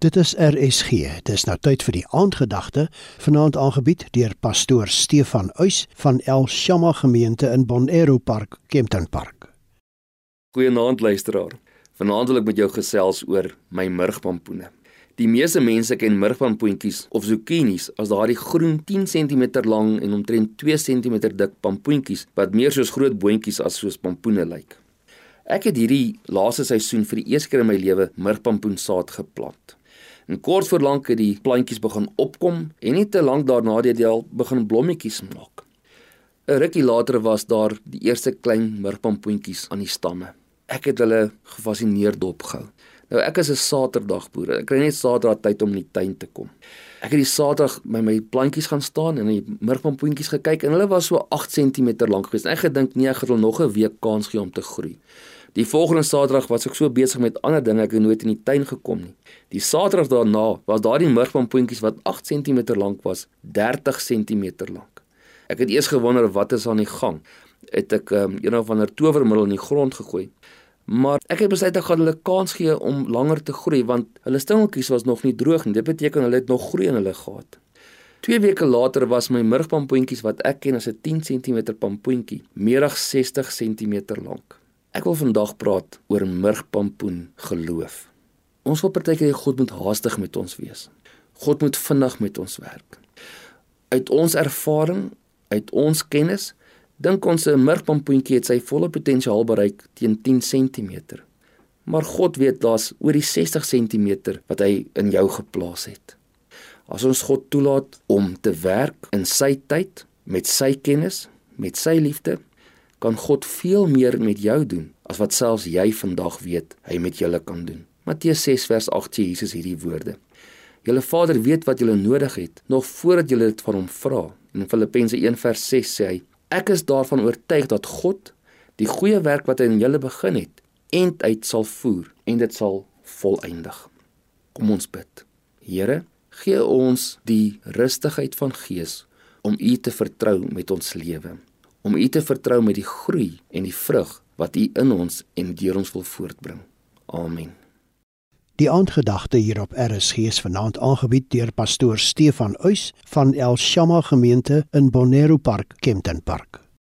Dit is RSG. Dis nou tyd vir die aandgedagte, vanaand aangebied deur pastoor Stefan Uys van El Shama gemeente in Bonero Park, Kempton Park. Goeienaand luisteraar. Vanaand wil ek met jou gesels oor my murgpampoene. Die meeste mense ken murgpampoentjies of zucchinis as daardie groen 10 cm lang en omtrent 2 cm dik pampoentjies wat meer soos groot boontjies as soos pampoene lyk. Ek het hierdie laaste seisoen vir die eerste keer in my lewe murgpampoensaad geplant. En kort voor lank het die plantjies begin opkom en nie te lank daarna het dit al begin blommetjies maak. 'n Rukkie later was daar die eerste klein murpampoentjies aan die stamme. Ek het hulle gefassineerd dopgehou. Nou ek is 'n Saterdagboer. Ek kry net Saterdag tyd om in die tuin te kom. Ek het die Saterdag by my plantjies gaan staan en die murpampoentjies gekyk en hulle was so 8 cm lank geweest. Ek gedink nee, ek hulle nog 'n week kans gee om te groei. Die volgende Saterdag was ek so besig met ander dinge ek het nooit in die tuin gekom nie. Die Saterdag daarna was daardie murgpampoentjies wat 8 cm lank was, 30 cm lank. Ek het eers gewonder wat is aan die gang. Het ek um, een of ander towermiddel in die grond gegooi. Maar ek het besluit ek gaan hulle kans gee om langer te groei want hulle stingeltjies was nog nie droog nie. Dit beteken hulle het nog groei in hulle gehad. 2 weke later was my murgpampoentjies wat ek ken as 'n 10 cm pampoentjie, meer as 60 cm lank. Ek wil vandag praat oor murgpampoen geloof. Ons wil partykeer hê God moet haastig met ons wees. God moet vinnig met ons werk. Uit ons ervaring, uit ons kennis, dink ons 'n murgpampoentjie het sy volle potensiaal bereik teen 10 cm. Maar God weet daar's oor die 60 cm wat hy in jou geplaas het. As ons God toelaat om te werk in sy tyd, met sy kennis, met sy liefde, kan God veel meer met jou doen as wat selfs jy vandag weet hy met julle kan doen. Matteus 6 vers 8 sê Jesus hierdie woorde. Julle Vader weet wat julle nodig het nog voordat julle dit van hom vra. En in Filippense 1 vers 6 sê hy: Ek is daarvan oortuig dat God die goeie werk wat hy in julle begin het, end uit sal voer en dit sal volëindig. Kom ons bid. Here, gee ons die rustigheid van gees om U te vertrou met ons lewe om U te vertrou met die groei en die vrug wat U in ons en deur ons wil voortbring. Amen. Die aandgedagte hier op RSG is vanaand aangebied deur pastoor Stefan Uys van El Shama gemeente in Bonero Park, Kempton Park.